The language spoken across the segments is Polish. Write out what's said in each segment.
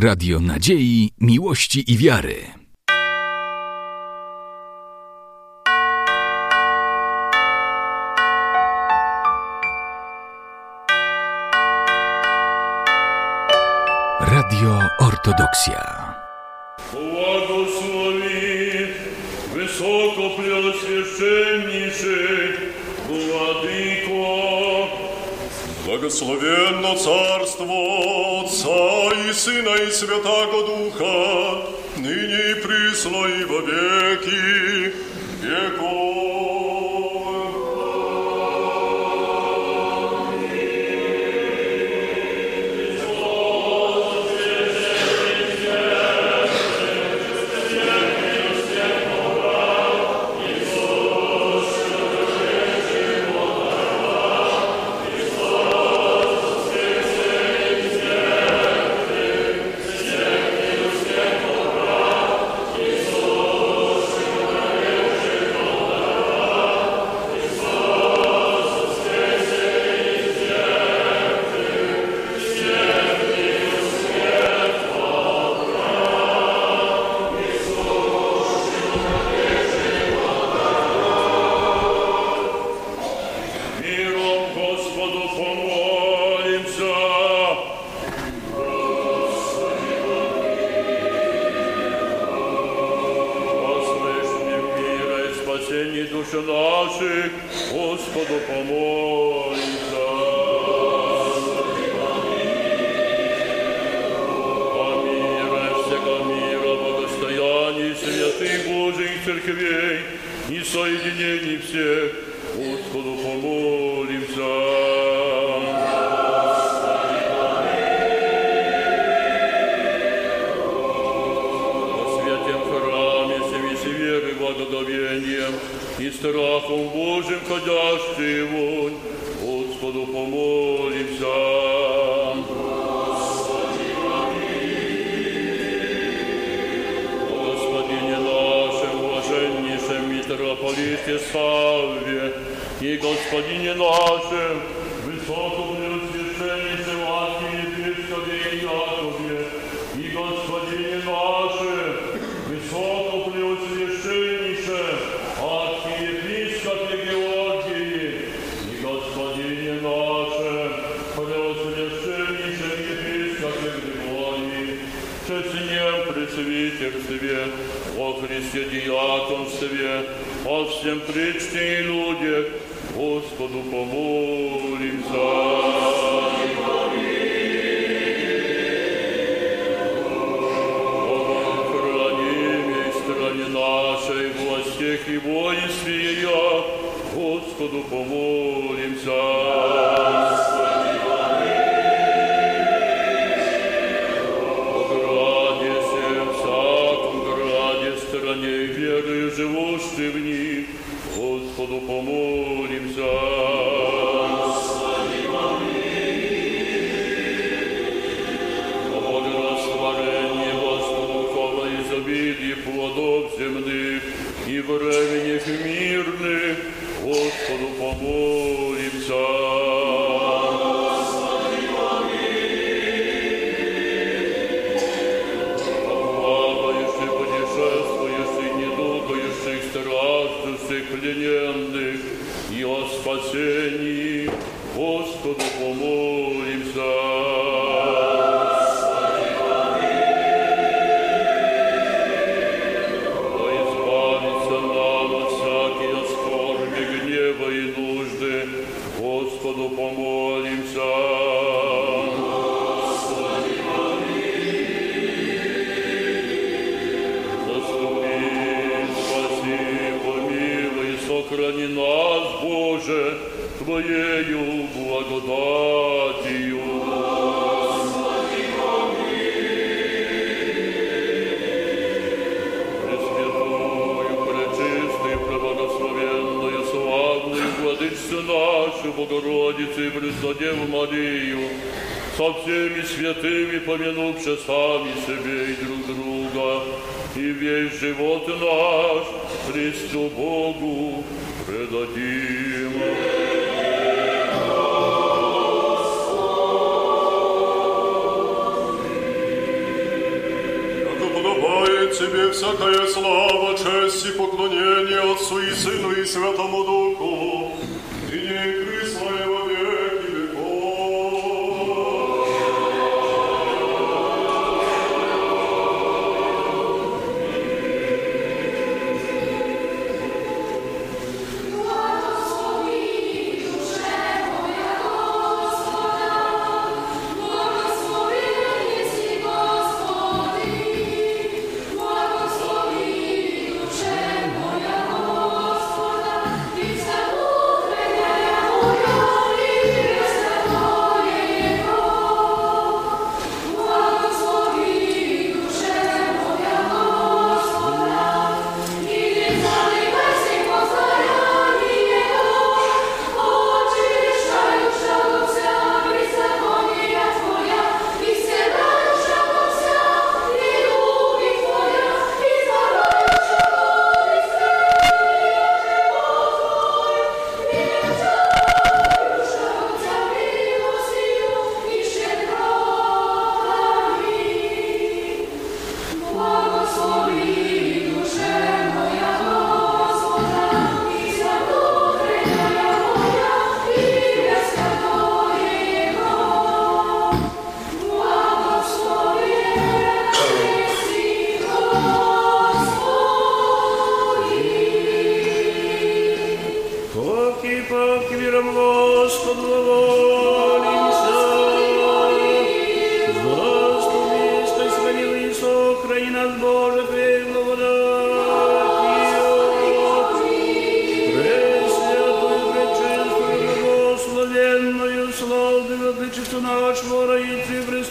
Radio Nadziei, Miłości i Wiary. Radio Ortodoksja. Błogosławi wysoko preoswieszenniczy Władyko. Błogosławienno Carstwo Отца и Сына и Святого Духа, ныне и присно и во веки веков.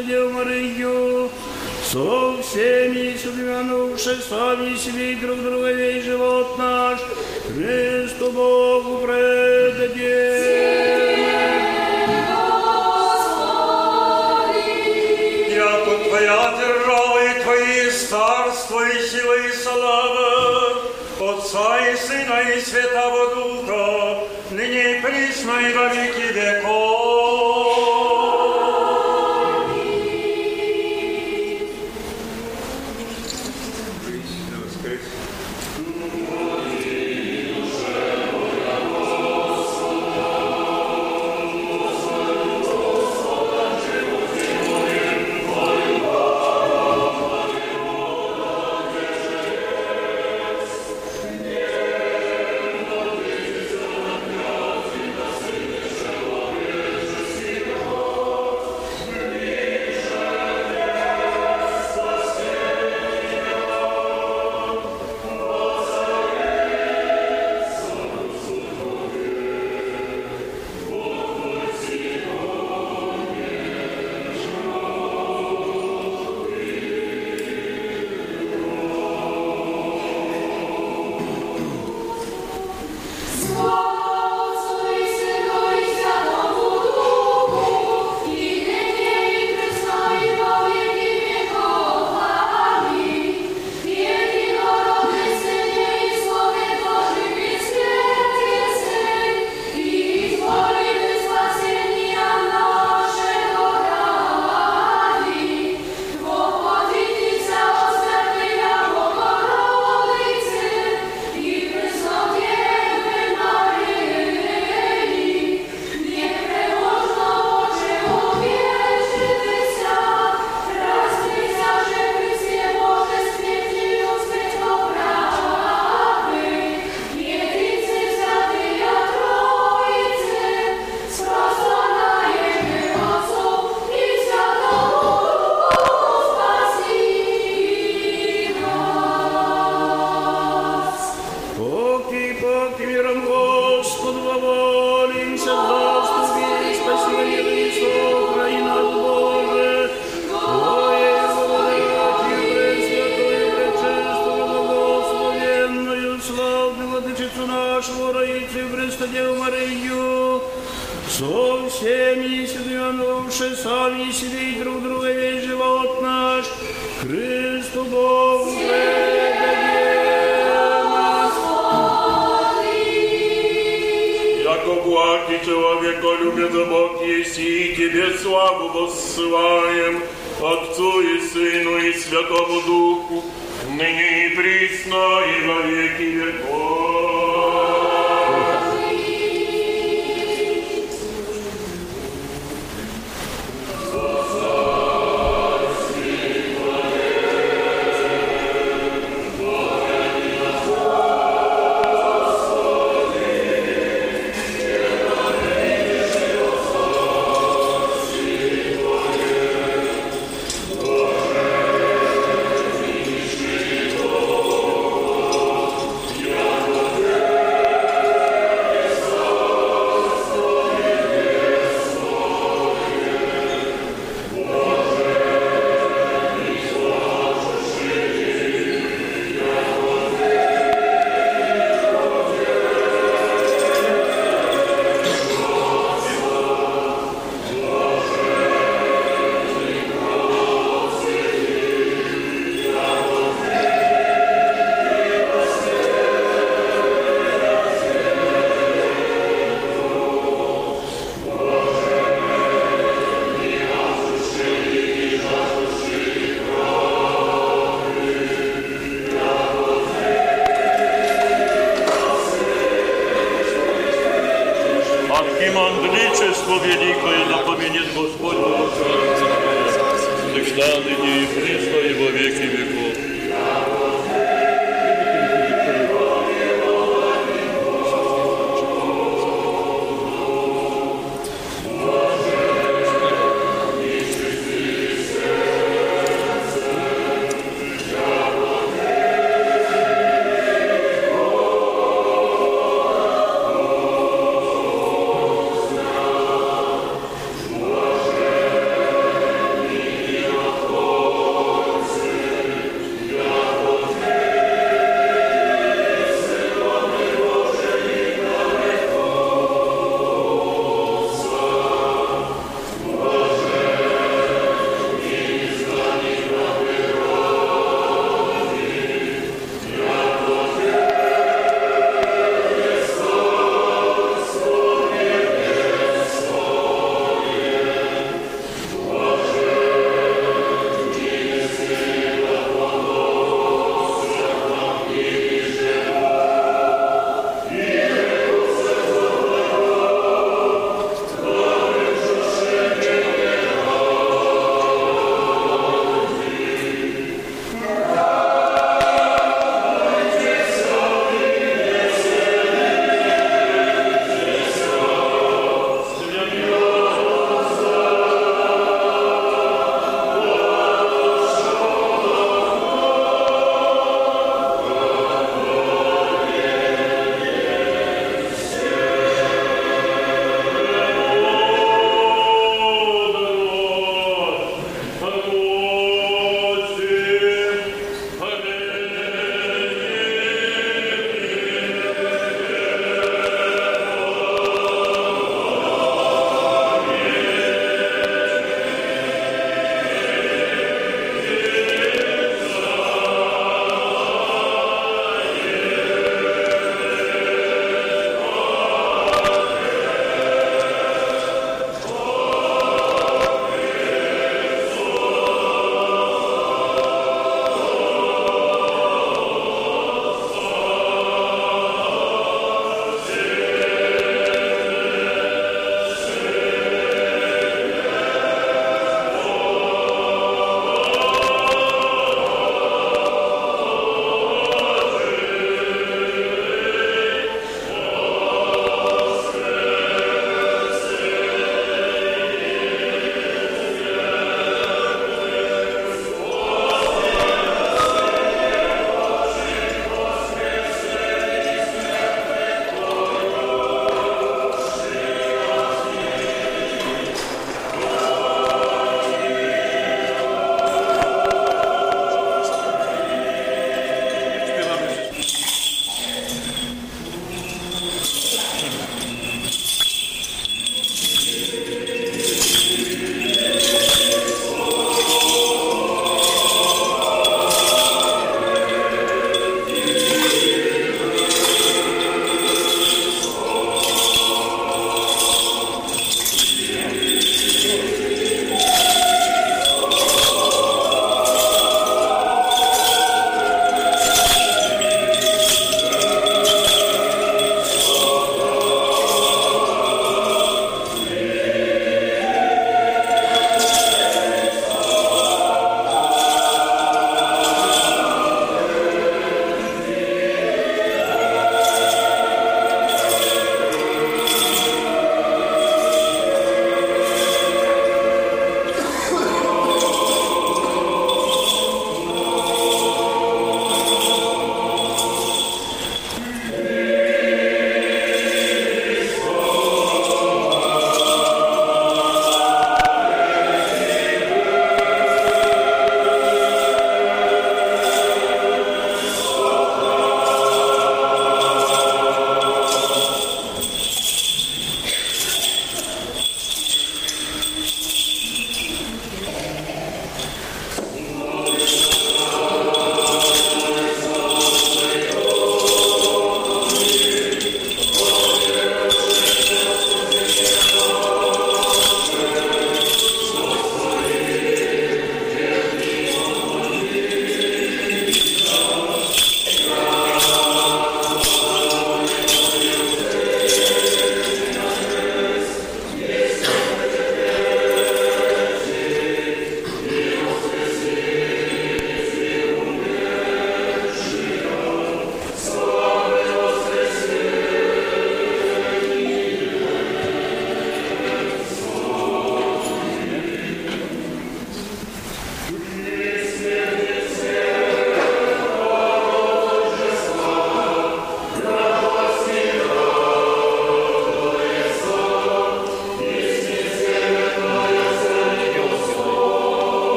Богородицу Деву Марию, со всеми субвинувших сами себе и друг друга весь живот наш, Христу Богу предадим. Яко Твоя держава и Твои царство и сила и слава, Отца и Сына и Святого Духа, ныне и присно и во веки веков.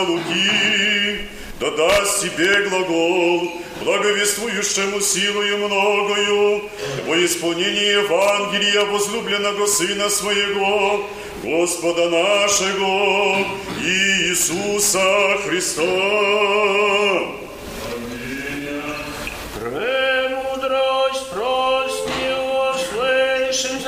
Луки, да даст тебе глагол, благовествующему силою многою, во исполнение Евангелия возлюбленного Сына Своего, Господа нашего Иисуса Христа. Премудрость прости, услышим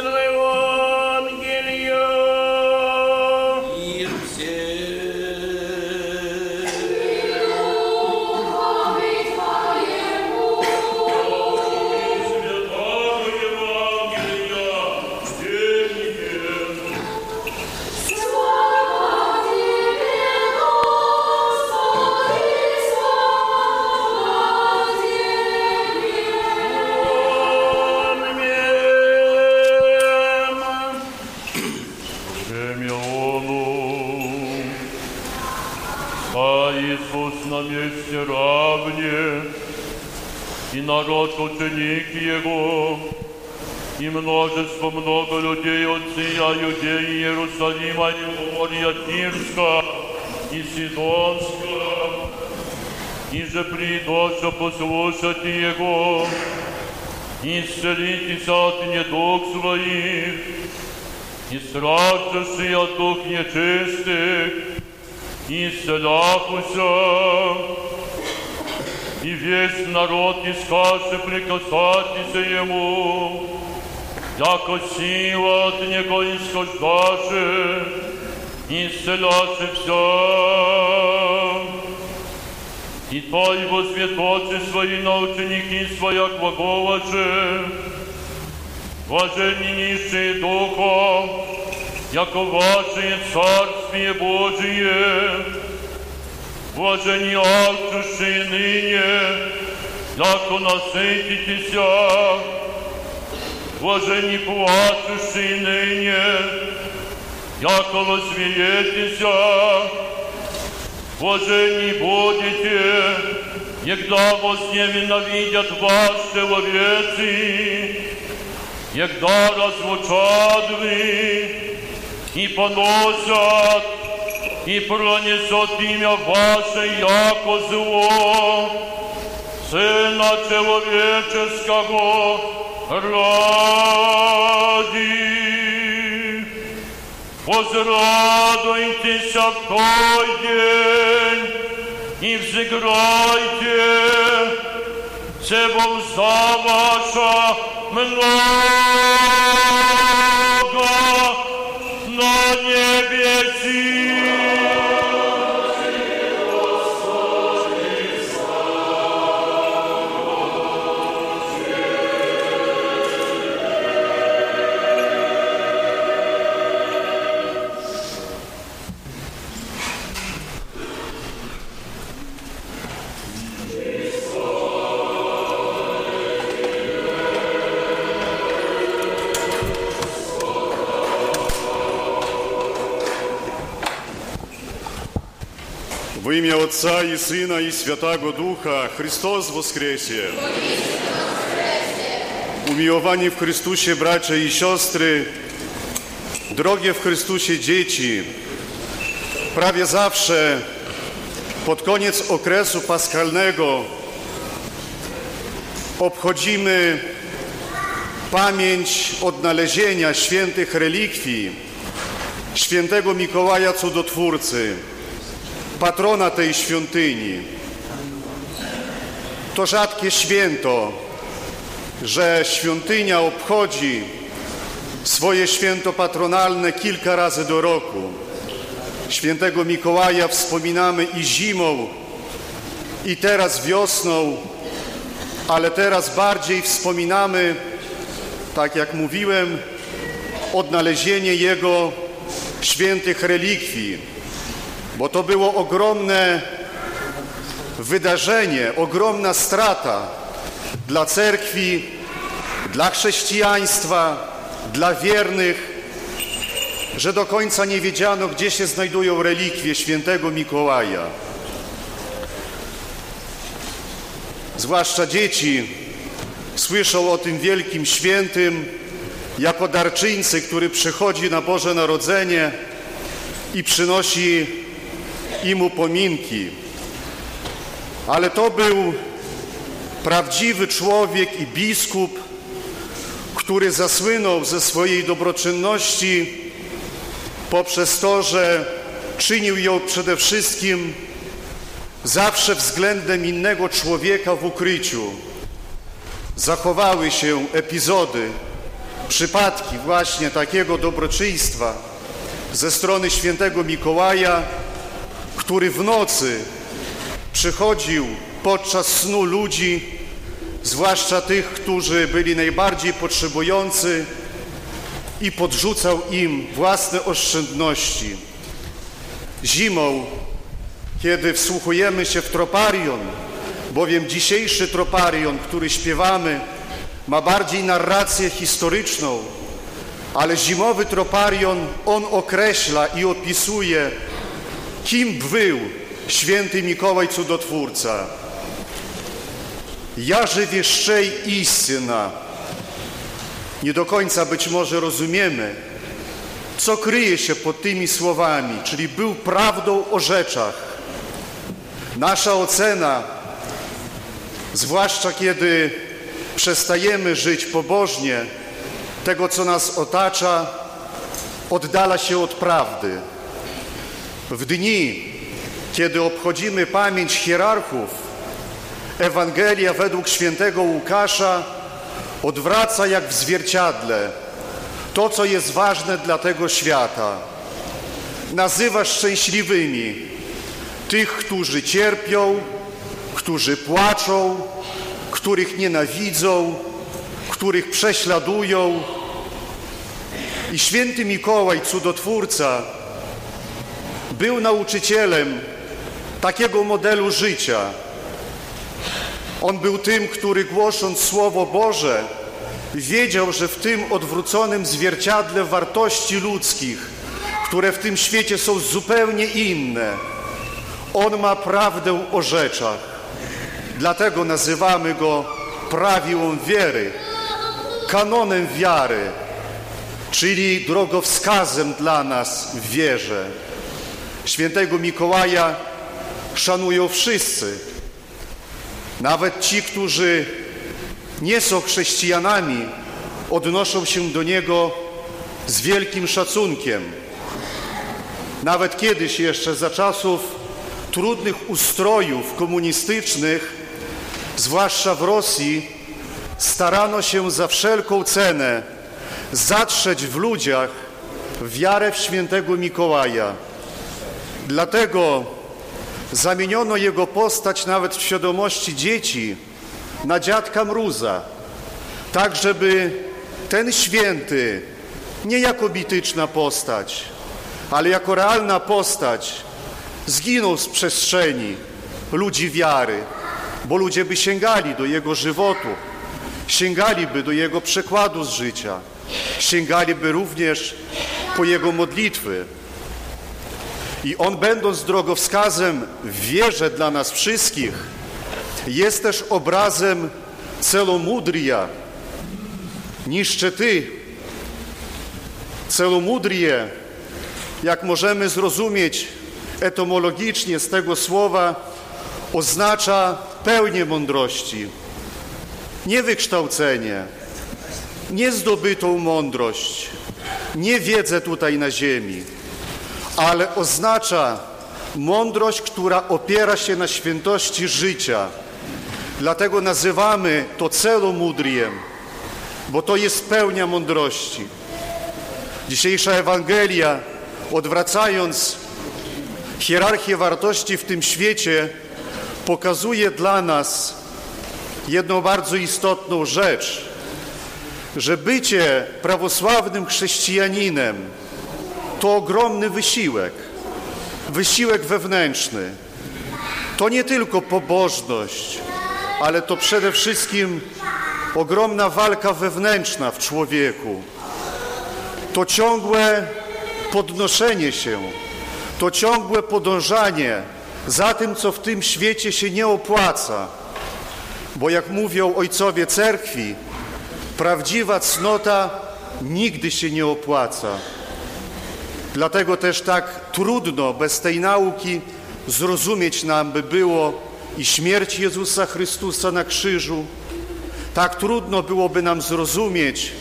ученик Его, и множество много людей от сия Юдеи, Иерусалима, и Морья Тирска, и Сидонска, и же придоша послушать Его, исцелитесь от недуг своих, и страждущий от дух нечистых, исцеляхуся, и весь народ искаше прикасатися Ему, яко сила от Него исхождаше, исцеляше вся. И Той возветочи свои на ученики своя глаголаше, Блаженни нищие духом, яко ваше Царствие Божие, блаженни алчущие ныне, яко насытитеся, блаженни плачущие ныне, яко возвеетеся, блаженни будете, егда возненавидят вас человецы, егда разлучат вы и поносят, и пронесет имя ваше, яко зло, Syna Человеческого ради. Возрадуйтесь в той день и взыграйте, це за ваша много на небеси. Во имя Отца и Сына и Святого Духа Христос воскресе! Umiłowani w Chrystusie bracia i siostry, drogie w Chrystusie dzieci, prawie zawsze pod koniec okresu paschalnego obchodzimy pamięć odnalezienia świętych relikwii świętego Mikołaja Cudotwórcy patrona tej świątyni. To rzadkie święto, że świątynia obchodzi swoje święto patronalne kilka razy do roku. Świętego Mikołaja wspominamy i zimą, i teraz wiosną, ale teraz bardziej wspominamy, tak jak mówiłem, odnalezienie Jego świętych relikwii bo to było ogromne wydarzenie, ogromna strata dla cerkwi, dla chrześcijaństwa, dla wiernych, że do końca nie wiedziano, gdzie się znajdują relikwie świętego Mikołaja. Zwłaszcza dzieci słyszą o tym wielkim świętym jako darczyńcy, który przychodzi na Boże Narodzenie i przynosi im upominki. Ale to był prawdziwy człowiek i biskup, który zasłynął ze swojej dobroczynności poprzez to, że czynił ją przede wszystkim zawsze względem innego człowieka w ukryciu. Zachowały się epizody, przypadki właśnie takiego dobroczyństwa ze strony świętego Mikołaja, który w nocy przychodził podczas snu ludzi, zwłaszcza tych, którzy byli najbardziej potrzebujący i podrzucał im własne oszczędności. Zimą, kiedy wsłuchujemy się w troparion, bowiem dzisiejszy troparion, który śpiewamy, ma bardziej narrację historyczną, ale zimowy troparion, on określa i opisuje kim był święty Mikołaj Cudotwórca. Jaże wieszczej истина. Nie do końca być może rozumiemy, co kryje się pod tymi słowami, czyli był prawdą o rzeczach. Nasza ocena, zwłaszcza kiedy przestajemy żyć pobożnie, tego co nas otacza, oddala się od prawdy. W dni, kiedy obchodzimy pamięć hierarchów, Ewangelia według świętego Łukasza odwraca jak w zwierciadle to, co jest ważne dla tego świata. Nazywa szczęśliwymi tych, którzy cierpią, którzy płaczą, których nienawidzą, których prześladują. I święty Mikołaj, cudotwórca, był nauczycielem takiego modelu życia. On był tym, który głosząc Słowo Boże, wiedział, że w tym odwróconym zwierciadle wartości ludzkich, które w tym świecie są zupełnie inne, on ma prawdę o rzeczach. Dlatego nazywamy go prawiłą wiery, kanonem wiary, czyli drogowskazem dla nas w wierze. Świętego Mikołaja szanują wszyscy. Nawet ci, którzy nie są chrześcijanami, odnoszą się do Niego z wielkim szacunkiem. Nawet kiedyś jeszcze za czasów trudnych ustrojów komunistycznych, zwłaszcza w Rosji, starano się za wszelką cenę zatrzeć w ludziach wiarę w świętego Mikołaja. Dlatego zamieniono jego postać nawet w świadomości dzieci na dziadka Mróza, tak żeby ten święty nie jako mityczna postać, ale jako realna postać zginął z przestrzeni ludzi wiary, bo ludzie by sięgali do jego żywotu, sięgaliby do jego przekładu z życia, sięgaliby również po jego modlitwy. I on, będąc drogowskazem w wierze dla nas wszystkich, jest też obrazem celomudria, niszcze Ty. Celomudrie, jak możemy zrozumieć etymologicznie z tego słowa, oznacza pełnię mądrości, nie wykształcenie, nie zdobytą mądrość, nie wiedzę tutaj na ziemi, ale oznacza mądrość, która opiera się na świętości życia. Dlatego nazywamy to celomudriem, bo to jest pełnia mądrości. Dzisiejsza Ewangelia, odwracając hierarchię wartości w tym świecie, pokazuje dla nas jedną bardzo istotną rzecz, że bycie prawosławnym chrześcijaninem to ogromny wysiłek, wysiłek wewnętrzny. To nie tylko pobożność, ale to przede wszystkim ogromna walka wewnętrzna w człowieku. To ciągłe podnoszenie się, to ciągłe podążanie za tym, co w tym świecie się nie opłaca. Bo jak mówią ojcowie cerkwi, prawdziwa cnota nigdy się nie opłaca. Dlatego też tak trudno bez tej nauki zrozumieć nam by było i śmierć Jezusa Chrystusa na krzyżu. Tak trudno byłoby nam zrozumieć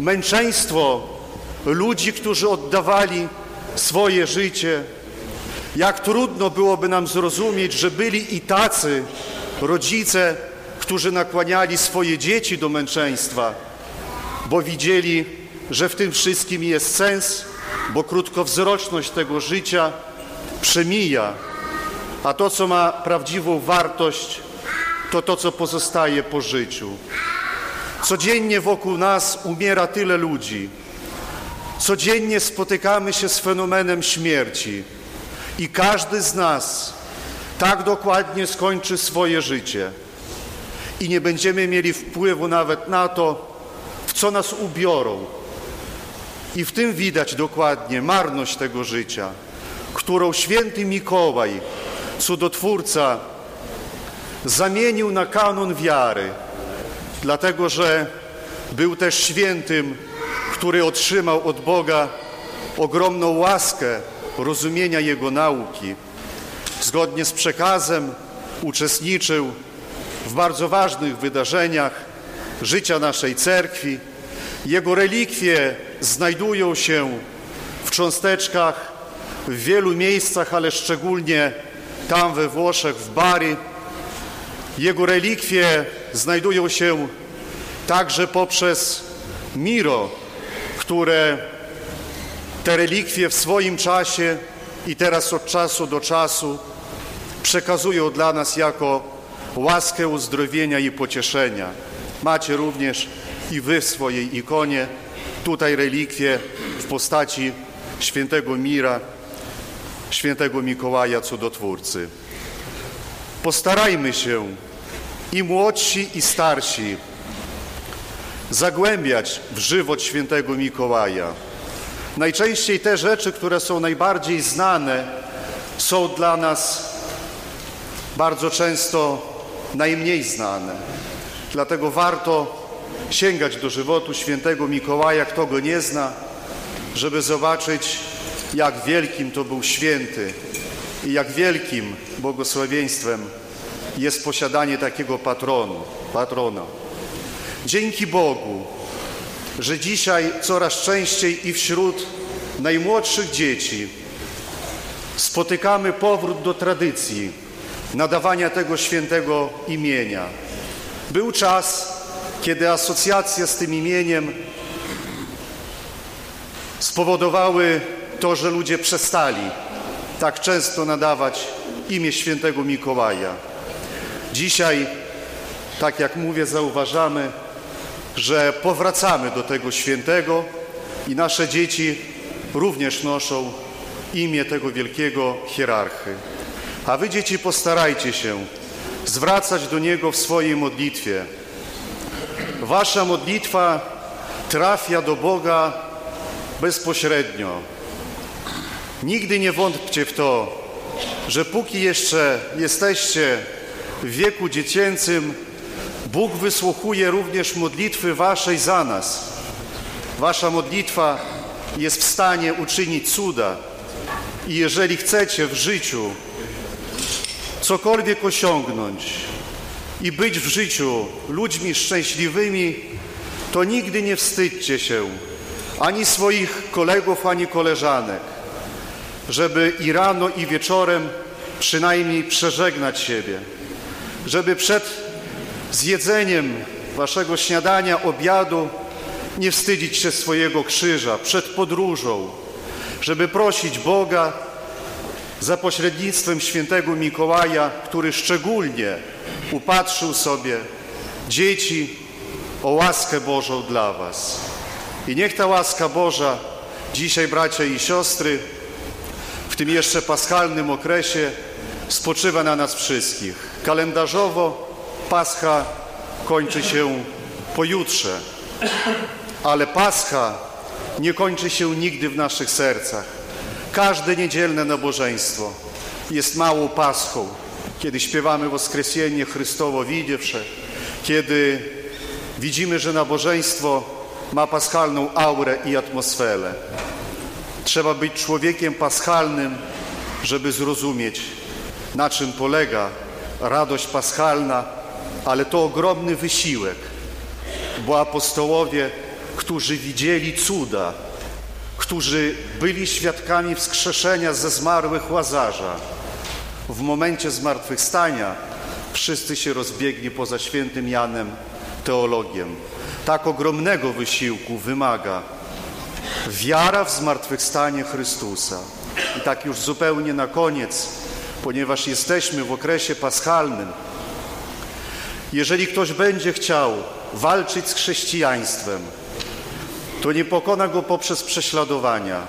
męczeństwo ludzi, którzy oddawali swoje życie. Jak trudno byłoby nam zrozumieć, że byli i tacy rodzice, którzy nakłaniali swoje dzieci do męczeństwa, bo widzieli, że w tym wszystkim jest sens, bo krótkowzroczność tego życia przemija, a to, co ma prawdziwą wartość, to to, co pozostaje po życiu. Codziennie wokół nas umiera tyle ludzi. Codziennie spotykamy się z fenomenem śmierci i każdy z nas tak dokładnie skończy swoje życie i nie będziemy mieli wpływu nawet na to, w co nas ubiorą. I w tym widać dokładnie marność tego życia, którą święty Mikołaj, cudotwórca, zamienił na kanon wiary, dlatego że był też świętym, który otrzymał od Boga ogromną łaskę rozumienia Jego nauki. Zgodnie z przekazem uczestniczył w bardzo ważnych wydarzeniach życia naszej cerkwi. Jego relikwie znajdują się w cząsteczkach w wielu miejscach, ale szczególnie tam we Włoszech, w Bari. Jego relikwie znajdują się także poprzez Miro, które te relikwie w swoim czasie i teraz od czasu do czasu przekazują dla nas jako łaskę uzdrowienia i pocieszenia. Macie również i wy w swojej ikonie tutaj relikwie w postaci świętego Mira, świętego Mikołaja Cudotwórcy. Postarajmy się i młodsi i starsi zagłębiać w żywot świętego Mikołaja. Najczęściej te rzeczy, które są najbardziej znane, są dla nas bardzo często najmniej znane. Dlatego warto sięgać do żywotu świętego Mikołaja, kto go nie zna, żeby zobaczyć, jak wielkim to był święty i jak wielkim błogosławieństwem jest posiadanie takiego patronu, patrona. Dzięki Bogu, że dzisiaj coraz częściej i wśród najmłodszych dzieci spotykamy powrót do tradycji nadawania tego świętego imienia. Był czas, kiedy asocjacja z tym imieniem spowodowały to, że ludzie przestali tak często nadawać imię świętego Mikołaja. Dzisiaj, tak jak mówię, zauważamy, że powracamy do tego świętego i nasze dzieci również noszą imię tego wielkiego hierarchy. A wy, dzieci, postarajcie się zwracać do Niego w swojej modlitwie. Wasza modlitwa trafia do Boga bezpośrednio. Nigdy nie wątpcie w to, że póki jeszcze jesteście w wieku dziecięcym, Bóg wysłuchuje również modlitwy waszej za nas. Wasza modlitwa jest w stanie uczynić cuda. I jeżeli chcecie w życiu cokolwiek osiągnąć i być w życiu ludźmi szczęśliwymi, to nigdy nie wstydźcie się ani swoich kolegów, ani koleżanek, żeby i rano, i wieczorem przynajmniej przeżegnać siebie, żeby przed zjedzeniem waszego śniadania, obiadu nie wstydzić się swojego krzyża, przed podróżą, żeby prosić Boga za pośrednictwem świętego Mikołaja, który szczególnie upatrzył sobie dzieci o łaskę Bożą dla was. I niech ta łaska Boża dzisiaj, bracia i siostry, w tym jeszcze paschalnym okresie spoczywa na nas wszystkich. Kalendarzowo Pascha kończy się pojutrze, ale Pascha nie kończy się nigdy w naszych sercach. Każde niedzielne nabożeństwo jest małą Paschą, kiedy śpiewamy Woskresienie Chrystowo widziewsze, kiedy widzimy, że nabożeństwo ma paschalną aurę i atmosferę. Trzeba być człowiekiem paschalnym, żeby zrozumieć, na czym polega radość paschalna, ale to ogromny wysiłek, bo apostołowie, którzy widzieli cuda, którzy byli świadkami wskrzeszenia ze zmarłych Łazarza, w momencie zmartwychwstania wszyscy się rozbiegli poza świętym Janem teologiem. Tak ogromnego wysiłku wymaga wiara w zmartwychwstanie Chrystusa. I tak już zupełnie na koniec, ponieważ jesteśmy w okresie paschalnym, jeżeli ktoś będzie chciał walczyć z chrześcijaństwem, to nie pokona go poprzez prześladowania,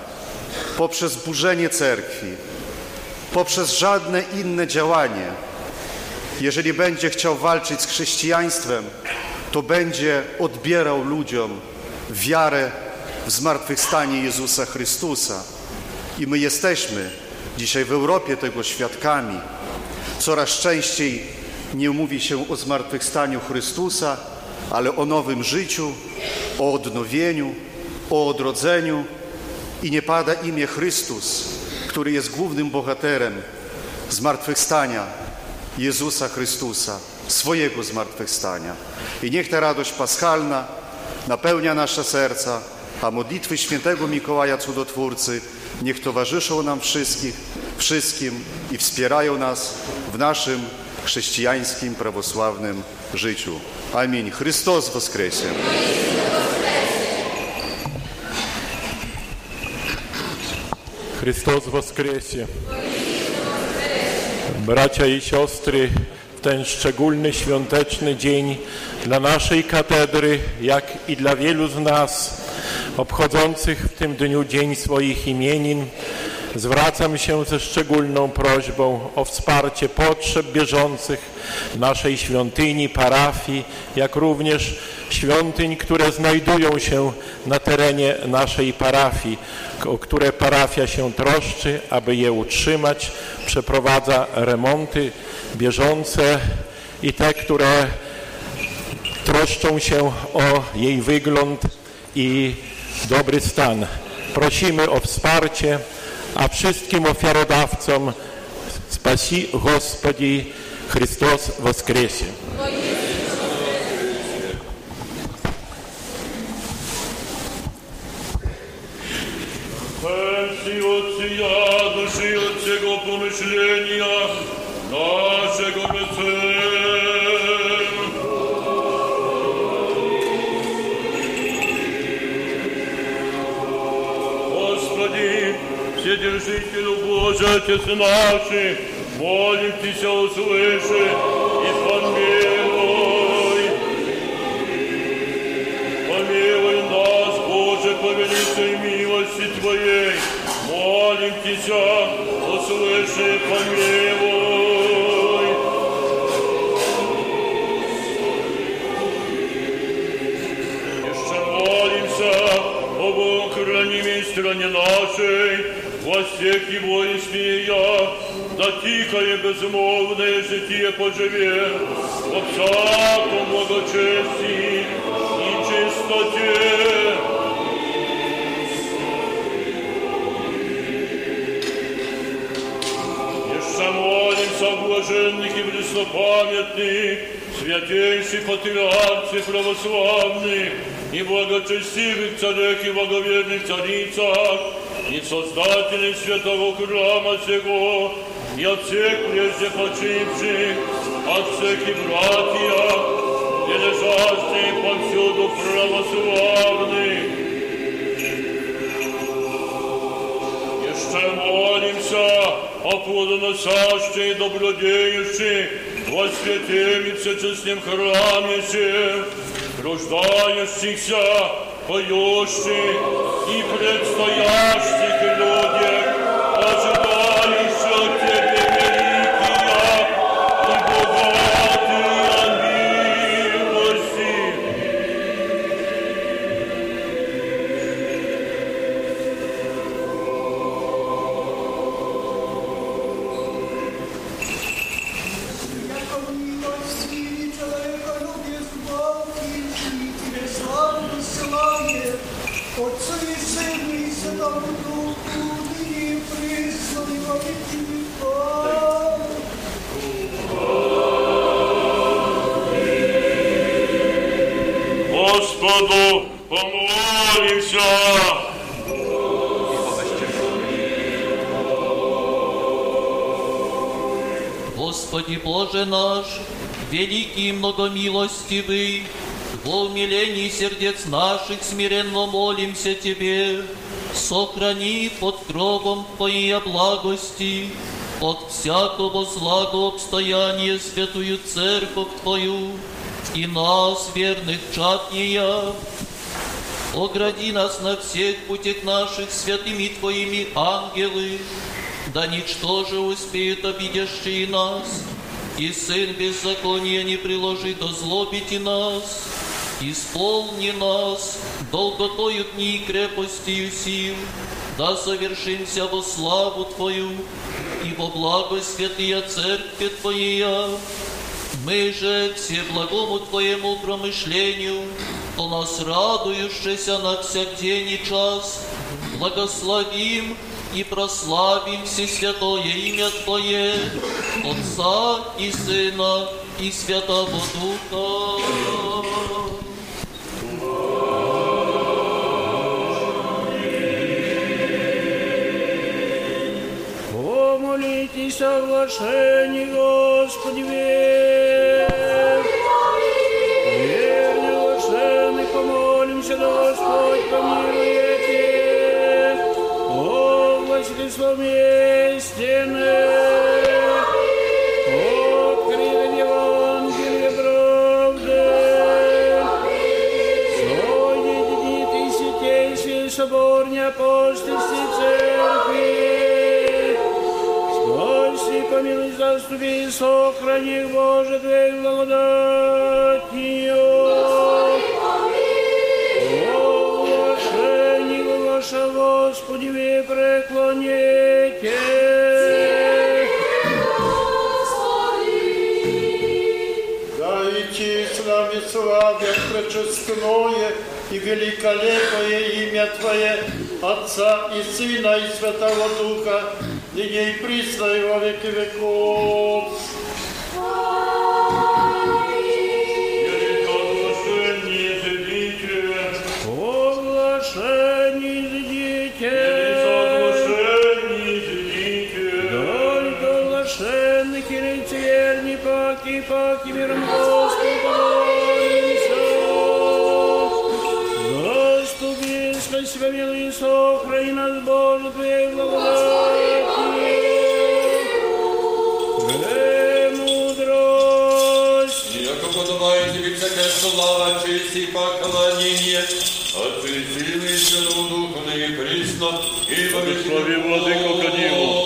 poprzez burzenie cerkwi, poprzez żadne inne działanie. Jeżeli będzie chciał walczyć z chrześcijaństwem, to będzie odbierał ludziom wiarę w zmartwychwstanie Jezusa Chrystusa. I my jesteśmy dzisiaj w Europie tego świadkami. Coraz częściej nie mówi się o zmartwychwstaniu Chrystusa, ale o nowym życiu, o odnowieniu, o odrodzeniu i nie pada imię Chrystus, który jest głównym bohaterem zmartwychwstania Jezusa Chrystusa, swojego zmartwychwstania. I niech ta radość paschalna napełnia nasze serca, a modlitwy świętego Mikołaja Cudotwórcy niech towarzyszą nam wszystkich, wszystkim i wspierają nas w naszym chrześcijańskim, prawosławnym życiu. Amin. Chrystus woskresie. Chrystus woskresie. Bracia i siostry, w ten szczególny świąteczny dzień dla naszej katedry, jak i dla wielu z nas obchodzących w tym dniu dzień swoich imienin, zwracam się ze szczególną prośbą o wsparcie potrzeb bieżących naszej świątyni, parafii, jak również świątyń, które znajdują się na terenie naszej parafii, o które parafia się troszczy, aby je utrzymać, przeprowadza remonty bieżące i te, które troszczą się o jej wygląd i dobry stan. Prosimy o wsparcie, a wszystkim ofiarodawcom spasi Господи Христос воскресе. Отцы, Отцы, души от помышления нашего беседа. Вседержителю Божий, Отец наши, молим Тебя, услыши и помилуй. Помилуй нас, Боже, по великой милости Твоей. Молим Тебя, услыши, помилуй. Еще молимся об охранимой стране нашей, властях и воинстве я, да тихое безмолвное житие поживе, во всяком благочестии и чистоте. Еще молимся о блаженных и преснопамятных, святейших православных и благочестивых царях и благоверных царицах, и создателей святого храма сего, и от всех прежде почивших, от всех и братьях, и лежащих повсюду православных, Jeszcze молимся о плодоносящей и добродеющей во святым и всечестном храме сем, рождающихся, поющих и предстоящих людях, Многомилостивый, во умилении сердец наших смиренно молимся Тебе, сохрани под кровом Твоей благости, от всякого злого обстояния святую церковь Твою и нас, верных чад ея, Огради нас на всех путях наших святыми Твоими ангелы, да ничтоже успеют обидящие нас, и Сын беззакония не приложит озлобить нас, исполни нас долготою дни и крепостью сил, да совершимся во славу Твою и во благо святые Церкви Твоя. Мы же все благому Твоему промышлению, то нас радующийся на всяк день и час, благословим и прославим все святое имя Твое, Отца и Сына и Святого Духа. Помолитесь о соглашении, Господи, верь. Верный, блаженный, помолимся, да Господь помилуете. Христом истины. Открыли Евангелие правды. Соедини ты святейший собор неапостольской церкви. Спаси, помилуй, заступи, сохрани, Боже, Твоей благодатью. Господи, помилуй. О, блажение вашего Господи, преклоните. Дайте с нами славя пречестное и великолепное имя Твое, Отца и Сына и Святого Духа, ныне и присно и во веки веков. слава, честь и поклонение Отцу и Сыну и Святому и присно, и во веки веков.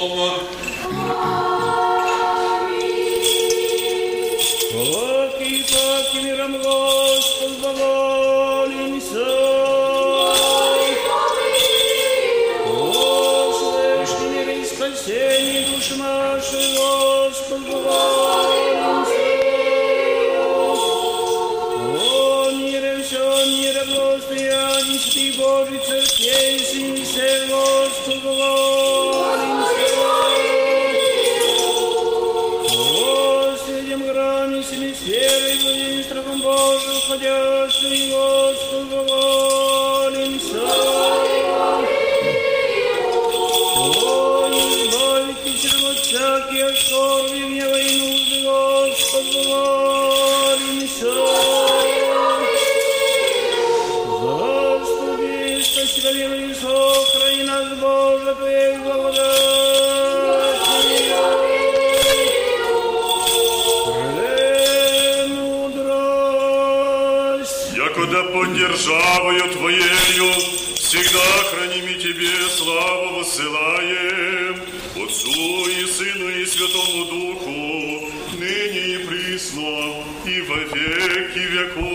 vieque via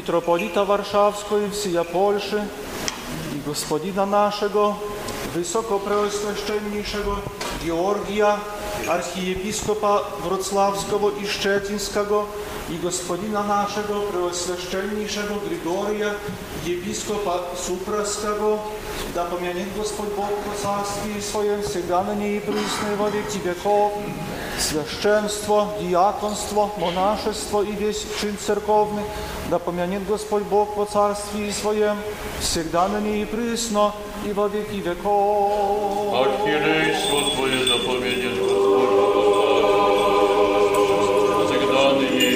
митрополита Warszawskiego i всея Польши, i gospodina naszego, wysokopреосвященнейшego Georgia, archiepiskopa wrocławskiego i szczecińskiego, i gospodina naszego, preosвященнейшego Grigoria, episkopa supraskiego, da pomянет Господь Бог по царстве Своем, всегда на ней и присно и во веки веков, священство, диаконство, монашество и весь чин церковный, да помянет Господь Бог по царстве Своем, всегда на ней и присно и во веки веков. Архиерейство Твое запомнит Господь Бог, всегда ныне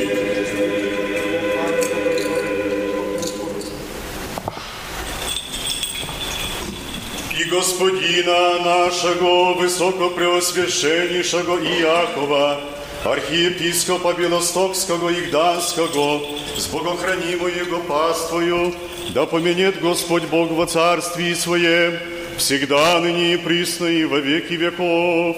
и i gospodina naszego wysokopреосвященнейшего Иакова, архиепископа Белостокского и Гданского, с богохранимой его паствою, да поменет Господь Бог во царствии Своем, всегда ныне и присно и во веки веков,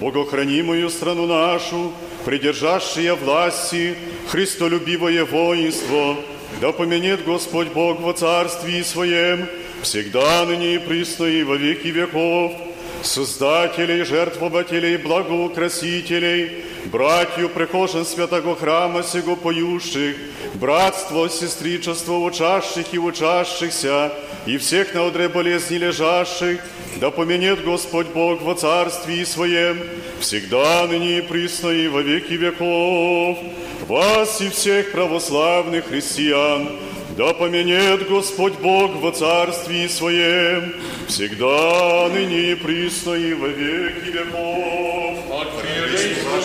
богохранимую страну нашу, придержавшие власти, христолюбивое воинство, да поменет Господь Бог во царствии Своем, всегда ныне и присно и во веки веков, создателей, жертвователей, благоукрасителей, братью прихожан святого храма сего поющих, братство, сестричество учащих и учащихся, и всех на одре болезни лежащих, да поменет Господь Бог во царствии Своем, всегда ныне и присно и во веки веков, вас и всех православных христиан, да поменет Господь Бог во царствии Своем, всегда ныне и присно и во веки веков. Архиерейство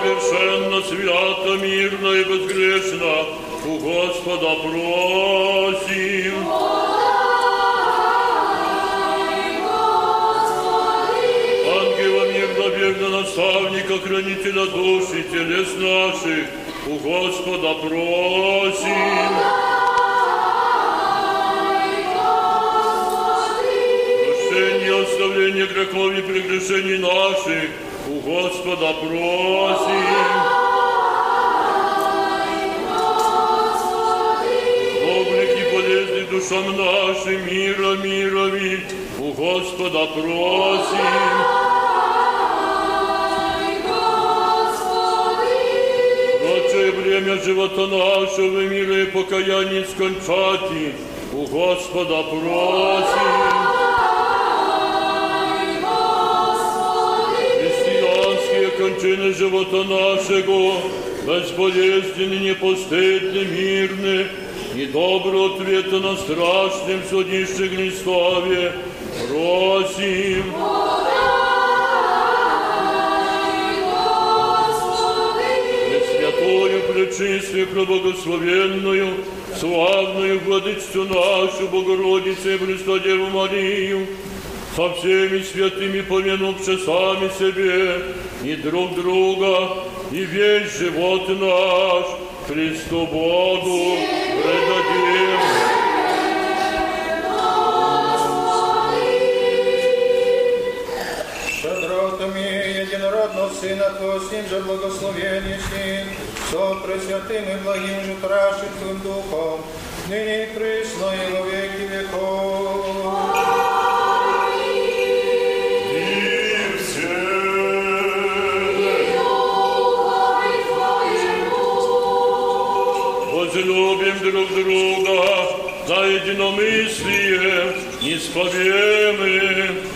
совершенно, свято, мирно и безгрешно, у Господа просим. Ангела мирно наставника, хранителя душ и телес наших, у Господа просим. Прощение, оставление грехов и прегрешений наших, Господа просим. Бобник і душам нашим, мира, мірові, у Господа просим. Проче время живота нашего мира и покаяння скончати, у Господа просим. Кончины живота нашего, безболезненны, непостыдны, мирны, и доброго ответа на страшном судище Христове, просим. Пресвятую, пречистую, преблагословенную, славную Владычцу нашу, Богородицу и Престодеву Марию, со всеми святыми помянувши сами себе и друг друга, и весь живот наш Христу Богу предадим. Единородного Сына Твоего, с Ним же благословеннейшим, со пресвятым и благим же Трашим Духом, ныне и присно и во веки веков. Возлюбим друг друга за единомыслие неисповемы. Верны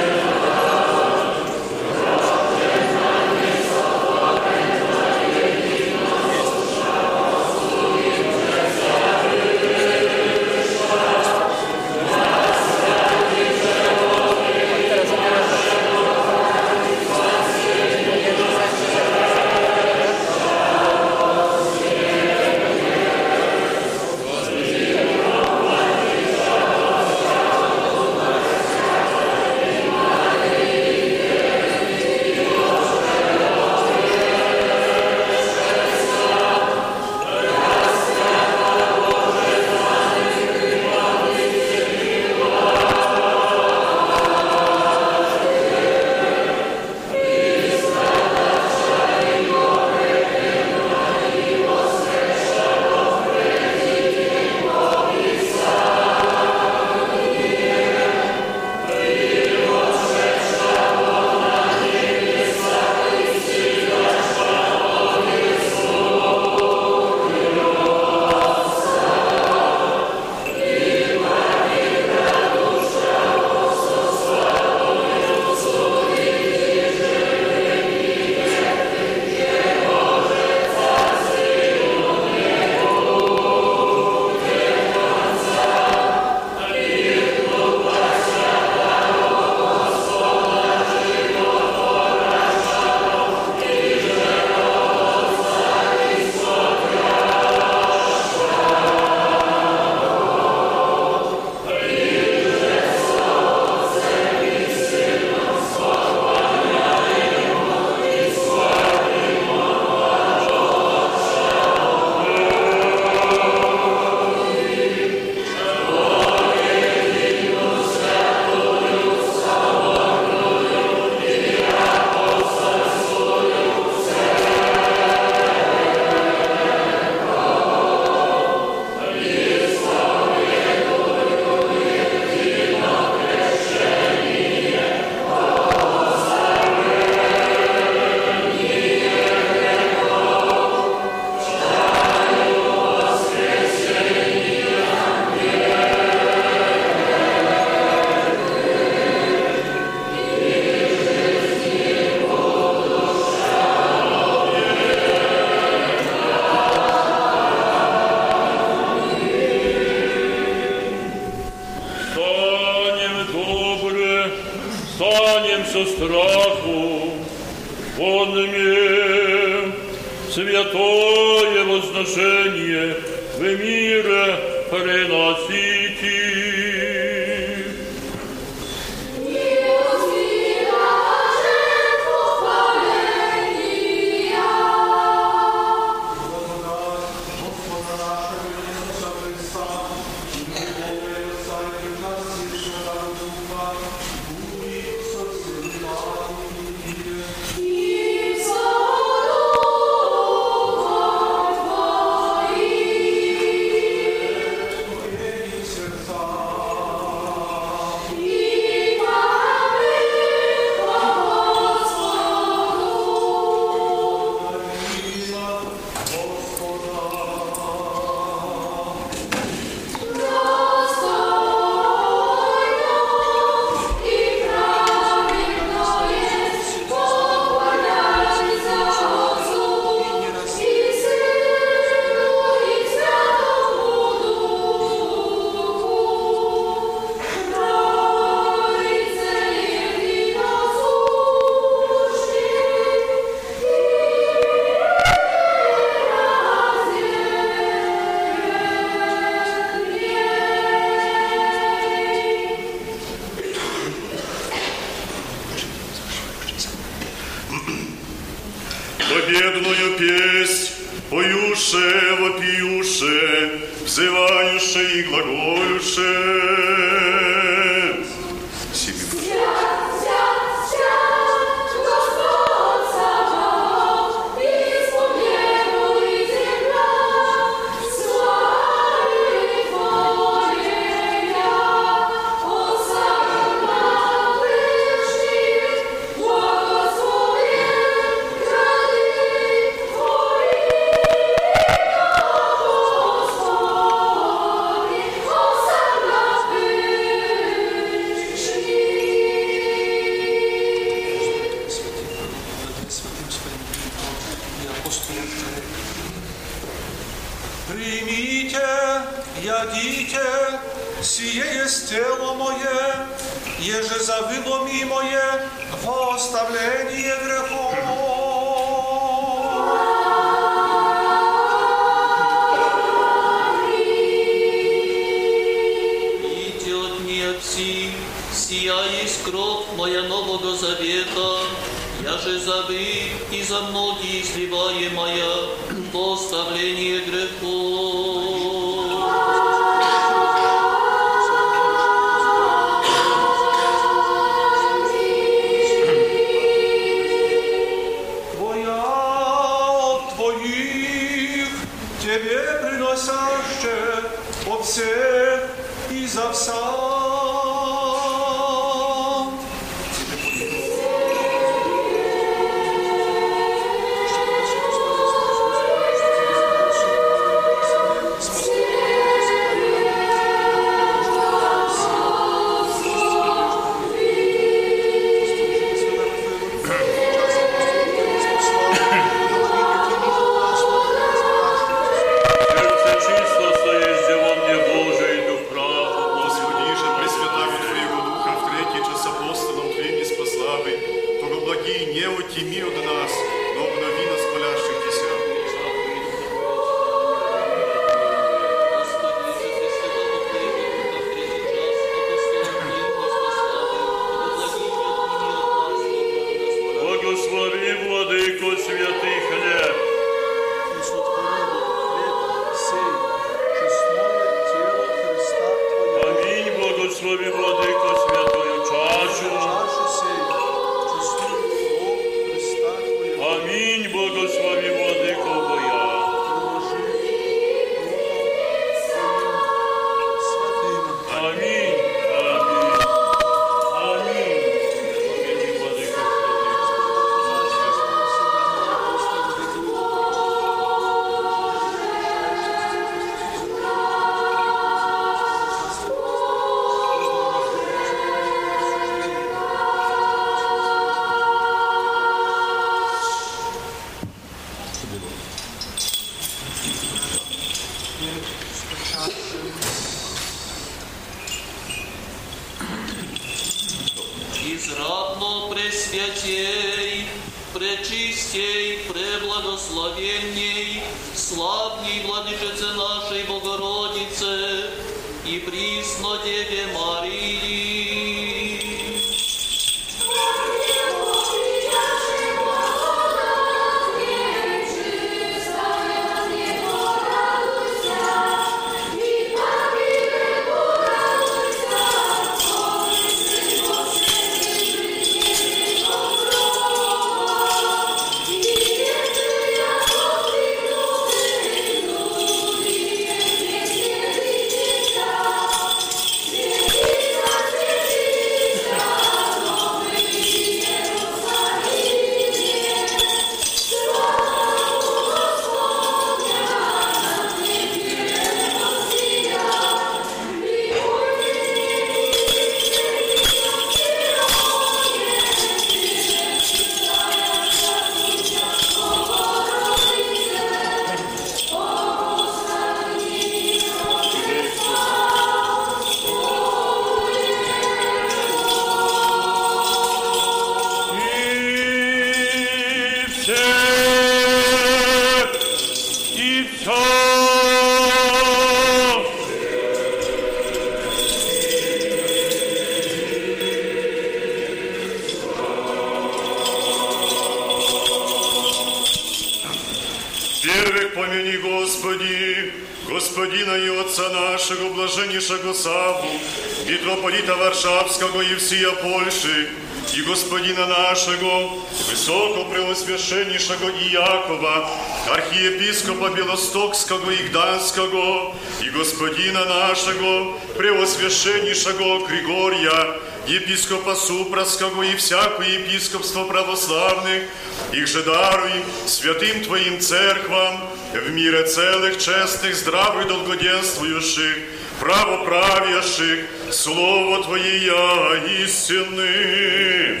Варшавского и всея Польши, и Господина нашего, Высокопреосвященнейшего Иакова, архиепископа Белостокского и Гданского, и Господина нашего, Преосвященнейшего Григория, епископа Супровского и всякое епископство православных, их же даруй святым Твоим церквам в мире целых, честных, здравых, долгоденствующих, правоправящих, Слово Твое я истины.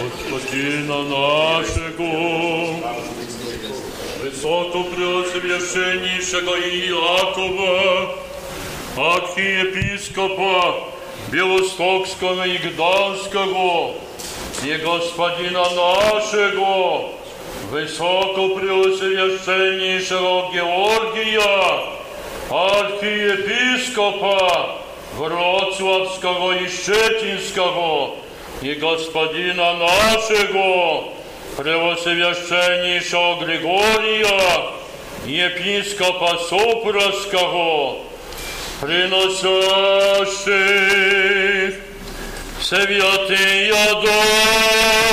Господина нашего, Высокопреосвященнейшего Иакова, архиепископа Белостокского и Гданского, и Господина нашего, Высокопреосвященнейшего Георгия, архиепископа Wrocławskiego i Szczecińskiego i Gospodina naszego, Prewoswiaszczenniejszego Григория, епископа Супровского, приносящих святые дары.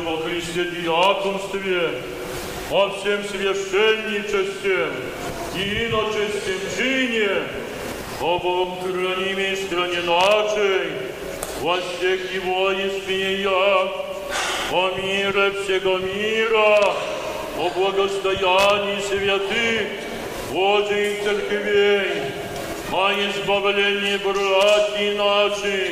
Во Христе диаконстве, во всем священничестве и иночестем чине, Богом храним стране нашей, во всех его испиях, о мире всего мира, о благостоянии святых Божьих церквей, о избавлении братьев наших,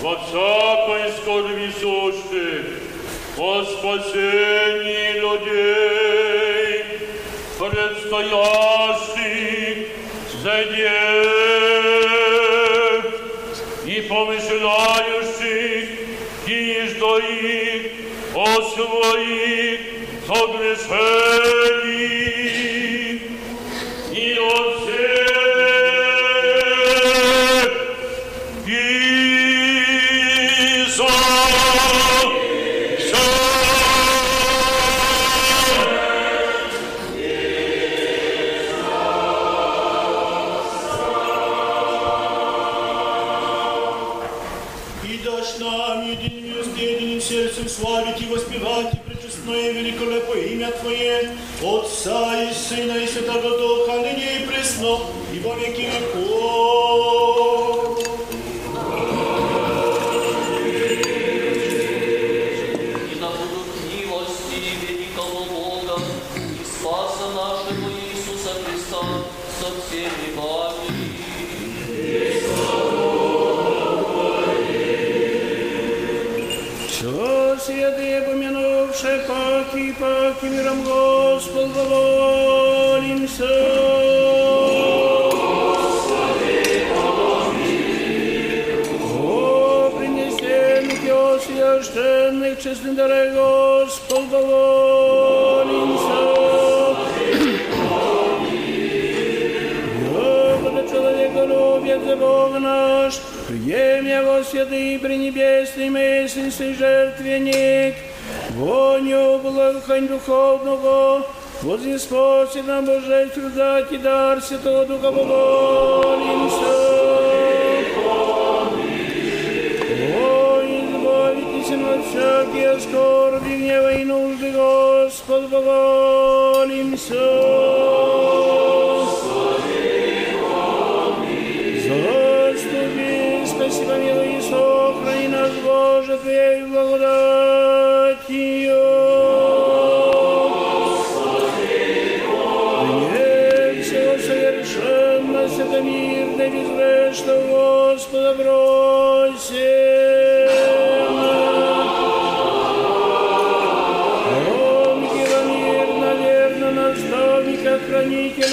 во всякой скорби сущих, о спасении людей, предстоящих задев и помышляющих, и что их о своих согрешениях и миром Господа молимся. священных честных дарей Господа молимся. Господа человека любит за Бог наш, прием его святый пренебесный мысль, жертвенник, воню благохань духовного, возвеспосит нам божественную дать и дар Святого Духа помолимся. О, избавитесь от всякие скорби, гнева и нужды, Господь, помолимся.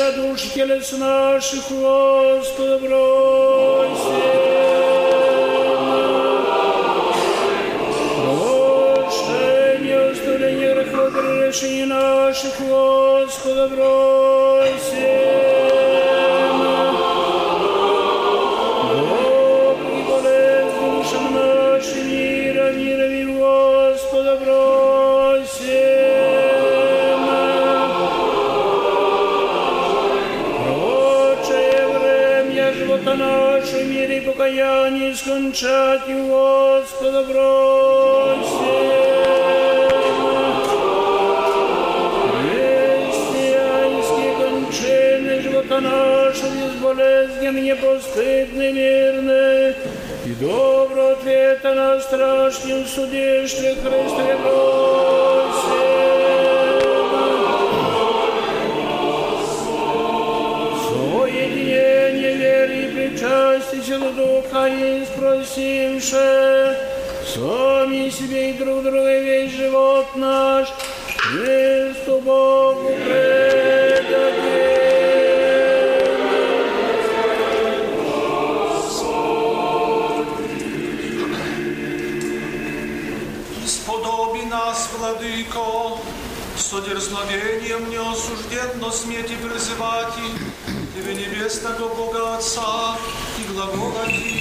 хранителя душ и телес наших, Господа бросим. Прощение, оставление грехов, решение наших, Господа бросим. венчать Господа бросим. нашим безболезнен, непостыдный, мирный, и доброго ответа на страшном суде, что Христе просим. Соединение веры и причастие силу и спросивши, сами себе и друг друга весь живот наш, Христу Богу предадим. Нас, Владыко, со дерзновением неосужденно смети призывать Тебе небесного Бога Отца и глаголати.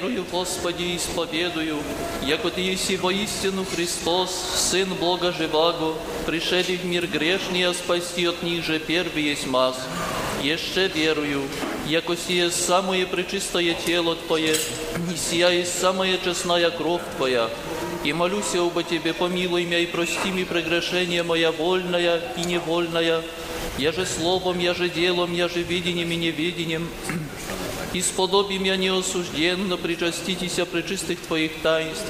Верую, Господи, исповедую, яко Ты еси воистину Христос, Сын Бога Живаго, пришедший в мир грешный, а спасти от них же первый есть мас. Еще верую, яко сие самое пречистое тело Твое, и сия есть самая честная кровь Твоя. И молюсь я оба Тебе, помилуй меня и прости мне прегрешение моя вольная и невольная, я же словом, я же делом, я же видением и невидением, и сподоби меня неосужденно причаститеся пречистых Твоих таинств,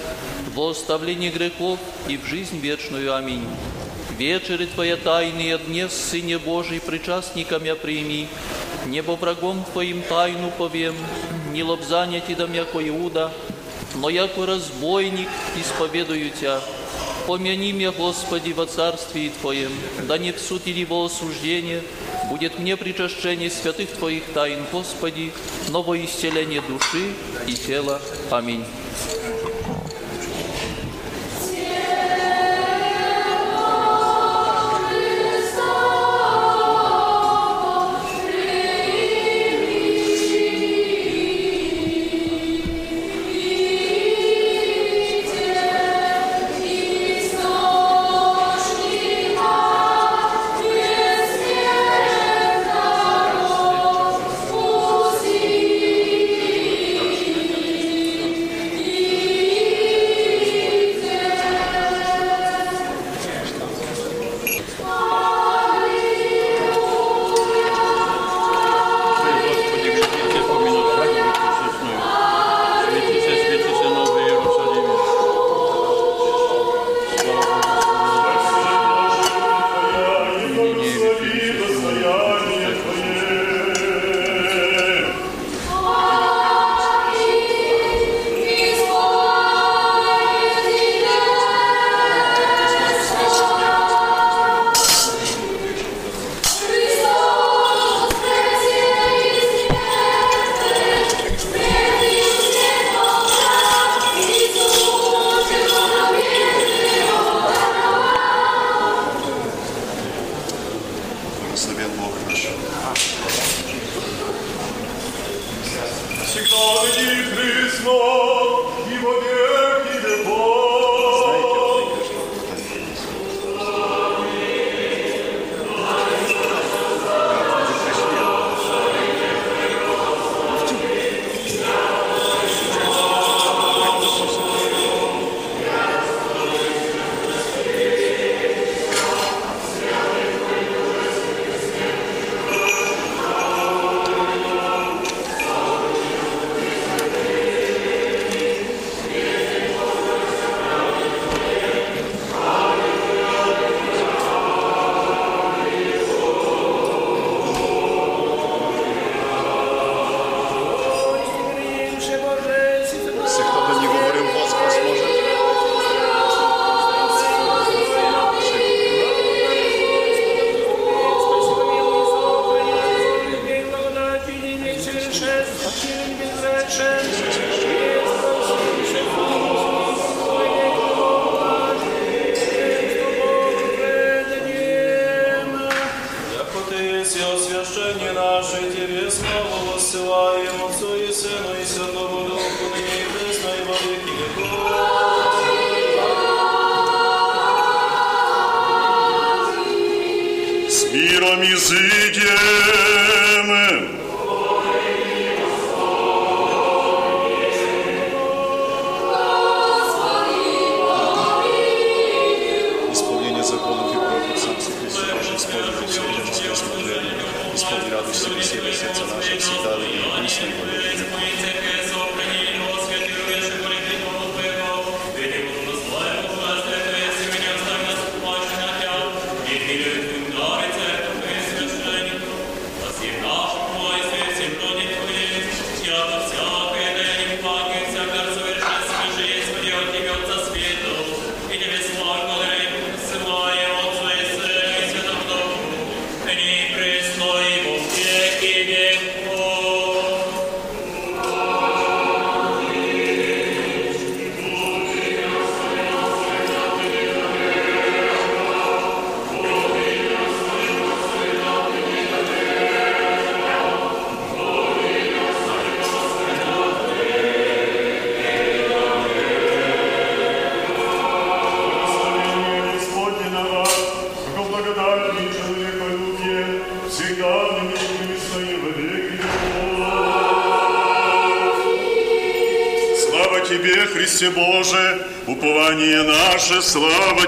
во оставление грехов и в жизнь вечную. Аминь. Вечери Твоя тайные днес, Сыне Божий, причастником я прими, небо врагом Твоим тайну повем, не лобзання Ти дам, яко Иуда, но яко разбойник исповедую Тя. Помяни меня, Господи, во царствии Твоем, да не в суд или во осуждение, будет мне причащение святых Твоих тайн, Господи, новое исцеление души и тела. Аминь.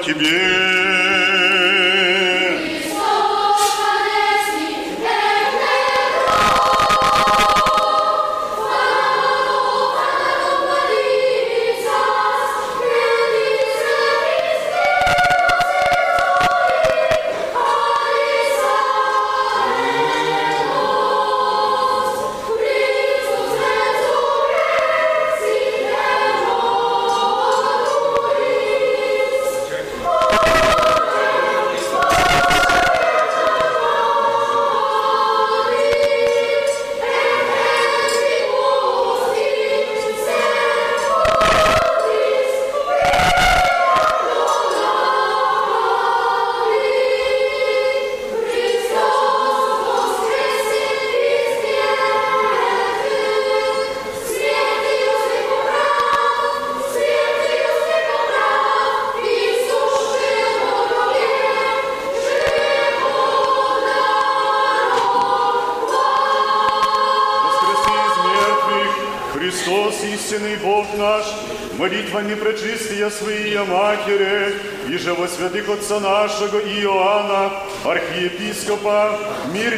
Тебе. Молитвами пречистия Своей Матери, и же во святых Отца нашего Иоанна, архиепископа, мир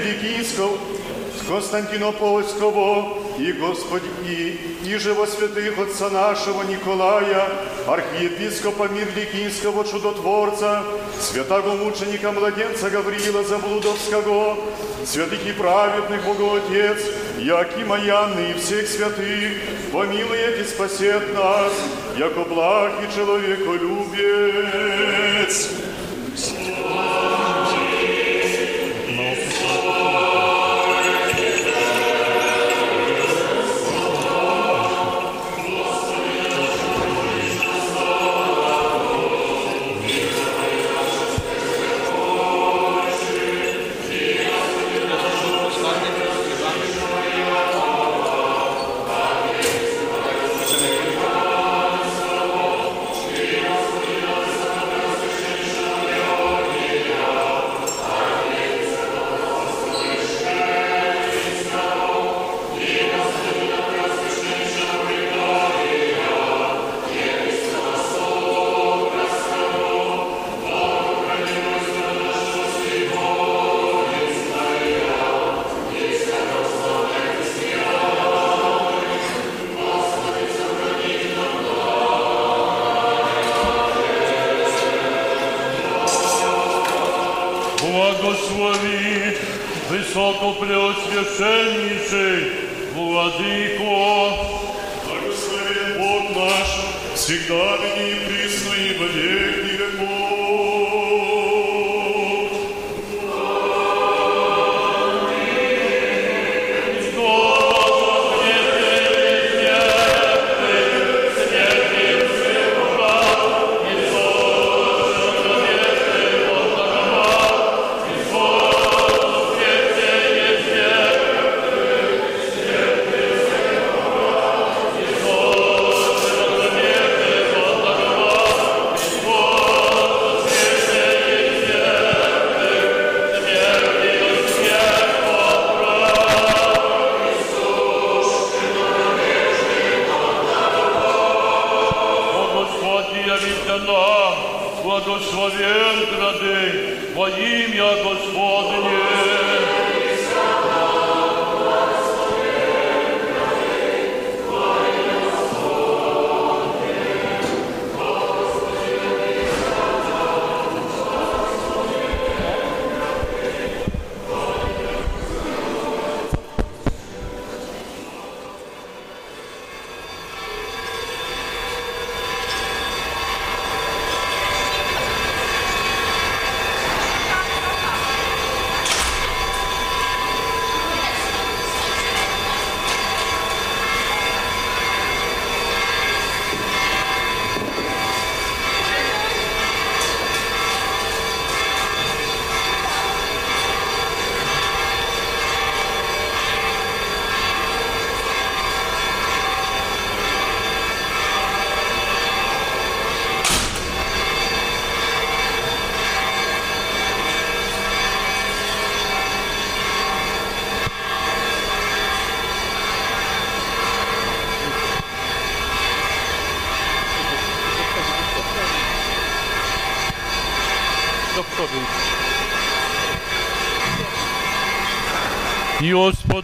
Константинопольского, и Господи, и, и же во святых Отца нашего Николая, архиепископа Мирликинского чудотворца, святого мученика младенца Гавриила Заблудовского, святых и праведных Богоотец, Якима Янны и всех святых, помилует и спасет нас, яко благ и человеколюбец.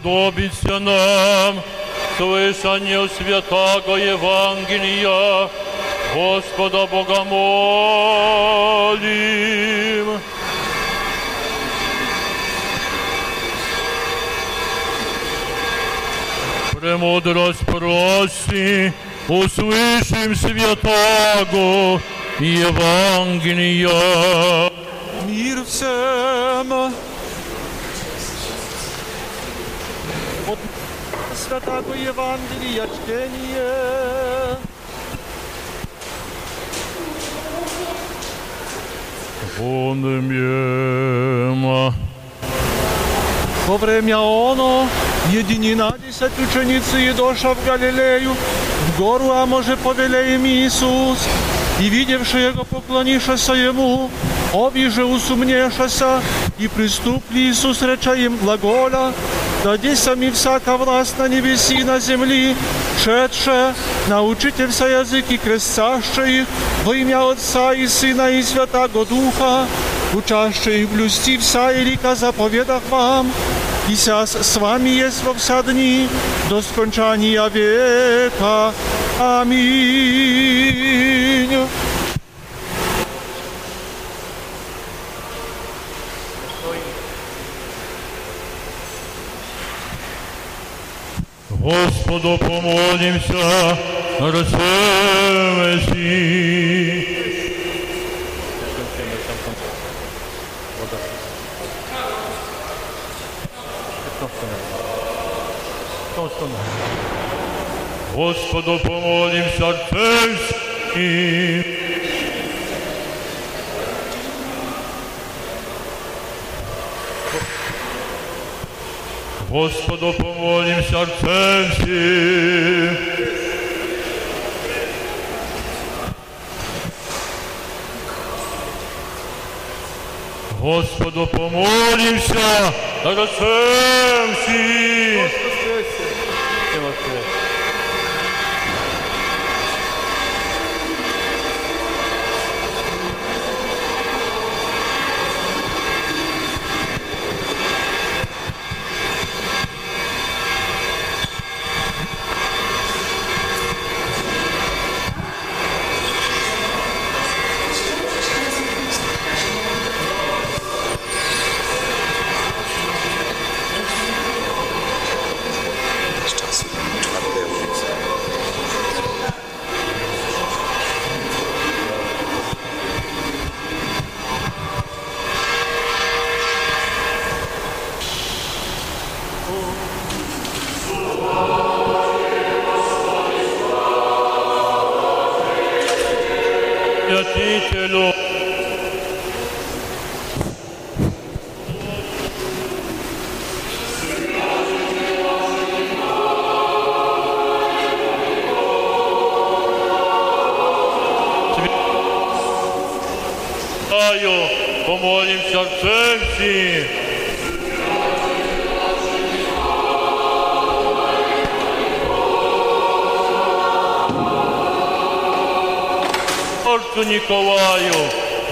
и усподобится нам слышание святого Евангелия. Господа Бога молим. Премудрость проси, услышим святого Евангелия. Мир всем! Святого Евангелия чтение. Помним. Во время оно единина десять ученицы и доша в Галилею, в гору, а може повелеем Иисус, и видевши Его, поклонившися Ему, обиже усумнешася, и приступли Иисус, реча им глаголя, дадися ми всяка власть на небеси и на земли, шедше, научите вся языки крестяще их во имя Отца и Сына и Святаго Духа, учаще их блюсти вся и река заповедах вам, и сяс с вами есть во вся дни до скончания века. Господу помолимся, рассемеси. Господу помолимся, Отцевский. Господу помолим сердцем всем. Господу помолимся, сердцем всем. Господи,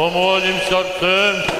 Omuazim çarptım.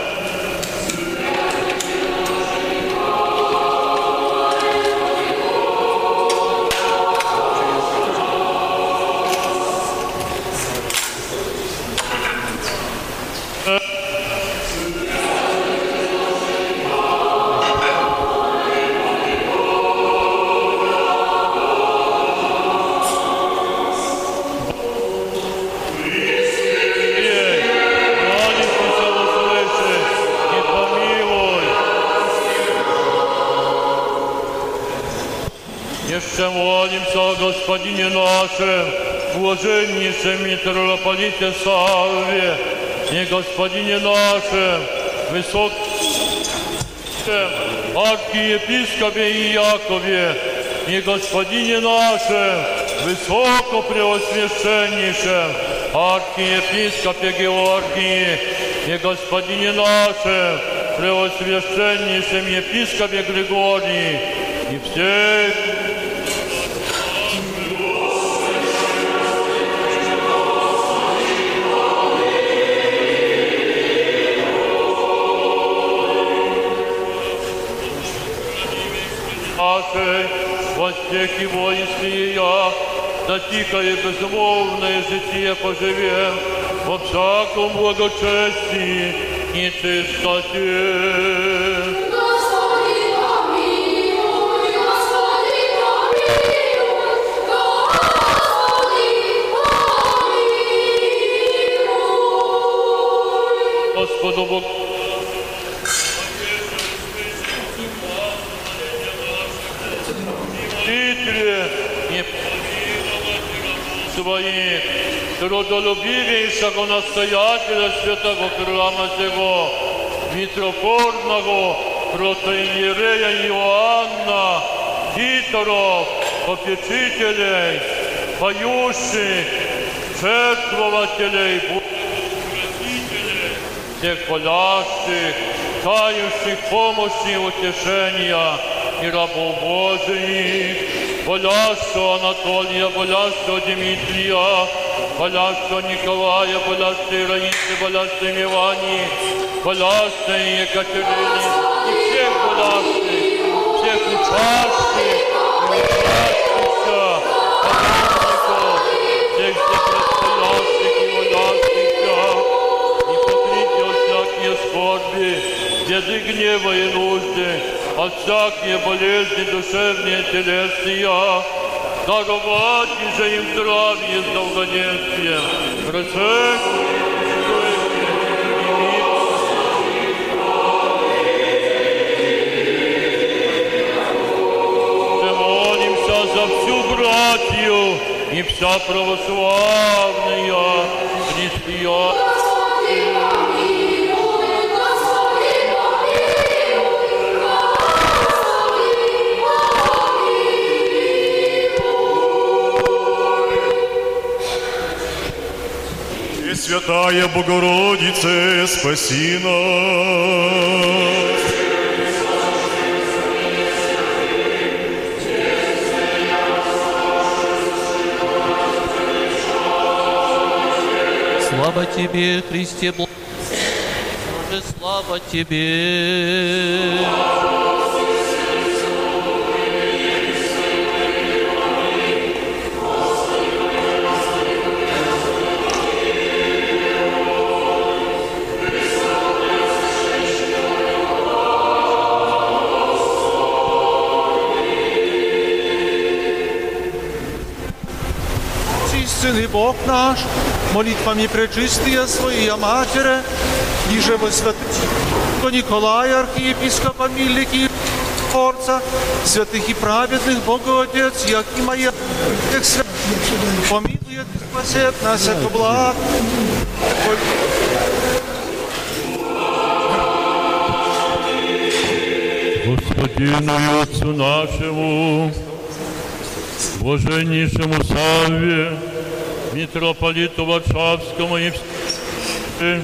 Господине нашем, блаженнейшем митрополите Савве, не Господине нашем, высоком архиепископе и Якове, не Господине нашем, высокопреосвященнейшем архиепископе Георгии, не Господине нашем, преосвященнейшем епископе Григории, и всех нашей, во стеки воинские я, да тихое безмолвное житие поживем, во всяком благочестии и чистоте. Господу Богу. Трудолюбивейшего настоятеля святого храма сего, митрофорного протоиерея Иоанна, Титоров, попечителей, поющих, жертвователей, всех болящих, тающих помощи и утешения и рабов Божиих, болящего Анатолия, болящего Дмитрия, болящего Николая, болящей Раисы, болящей Ивани, болящей Екатерины, и всех болящих, всех участных, и участников, паломников, всех всех предстоящих и молящихся, и покрытие от всякие скорби, беды, гнева и нужды, от всякие болезни душевные, телесные, же им здравие с долголетием, молимся за всю братью и вся православная христиане. Пресвятая Богородице, спаси нас. Слава Тебе, Христе Боже, слава Тебе. Истинный Бог наш, молитвами пречистия Своя Матери, же во святого Николая, архиепископа Милики, Творца, святых и праведных Богоотец, як и моя, всех святых, помилует и спасет нас, яко благ. Господину и Отцу нашему, блаженнейшему Савве, митрополиту Варшавскому и все,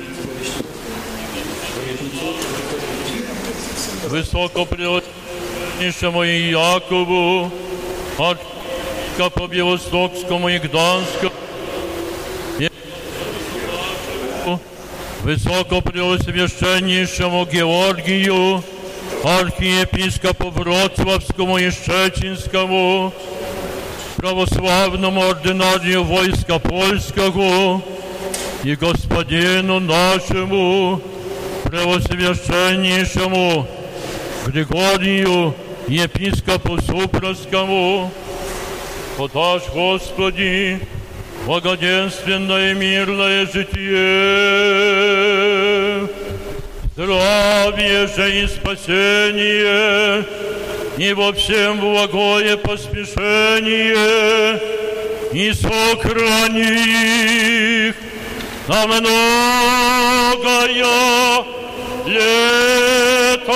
высокопреосвященнейшему и Якову, архиепископу Белостокскому и Гданскому, и высокопреосвященнейшему Георгию, архиепископу Вроцлавскому и Щечинскому, православному ординарию войска польского и господину нашему, превосвященнейшему Григорию, епископу Супроскому, подашь, Господи, благоденственное и мирное житие, здравие же и спасение, и во всем благое поспешение, и сохрани их на многое лето.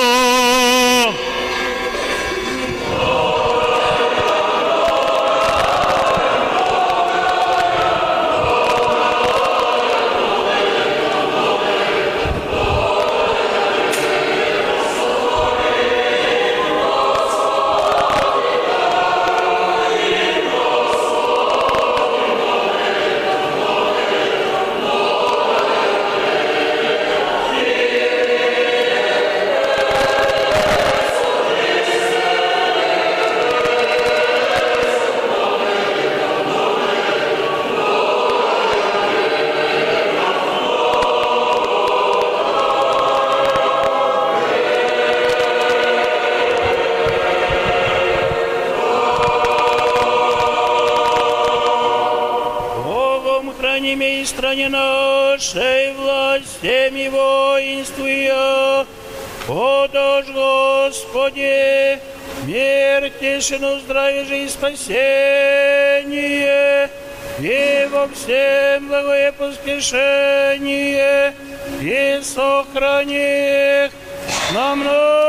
Тишину, здравие же и спасение, и во всем благое поспешение, и сохрани их на многое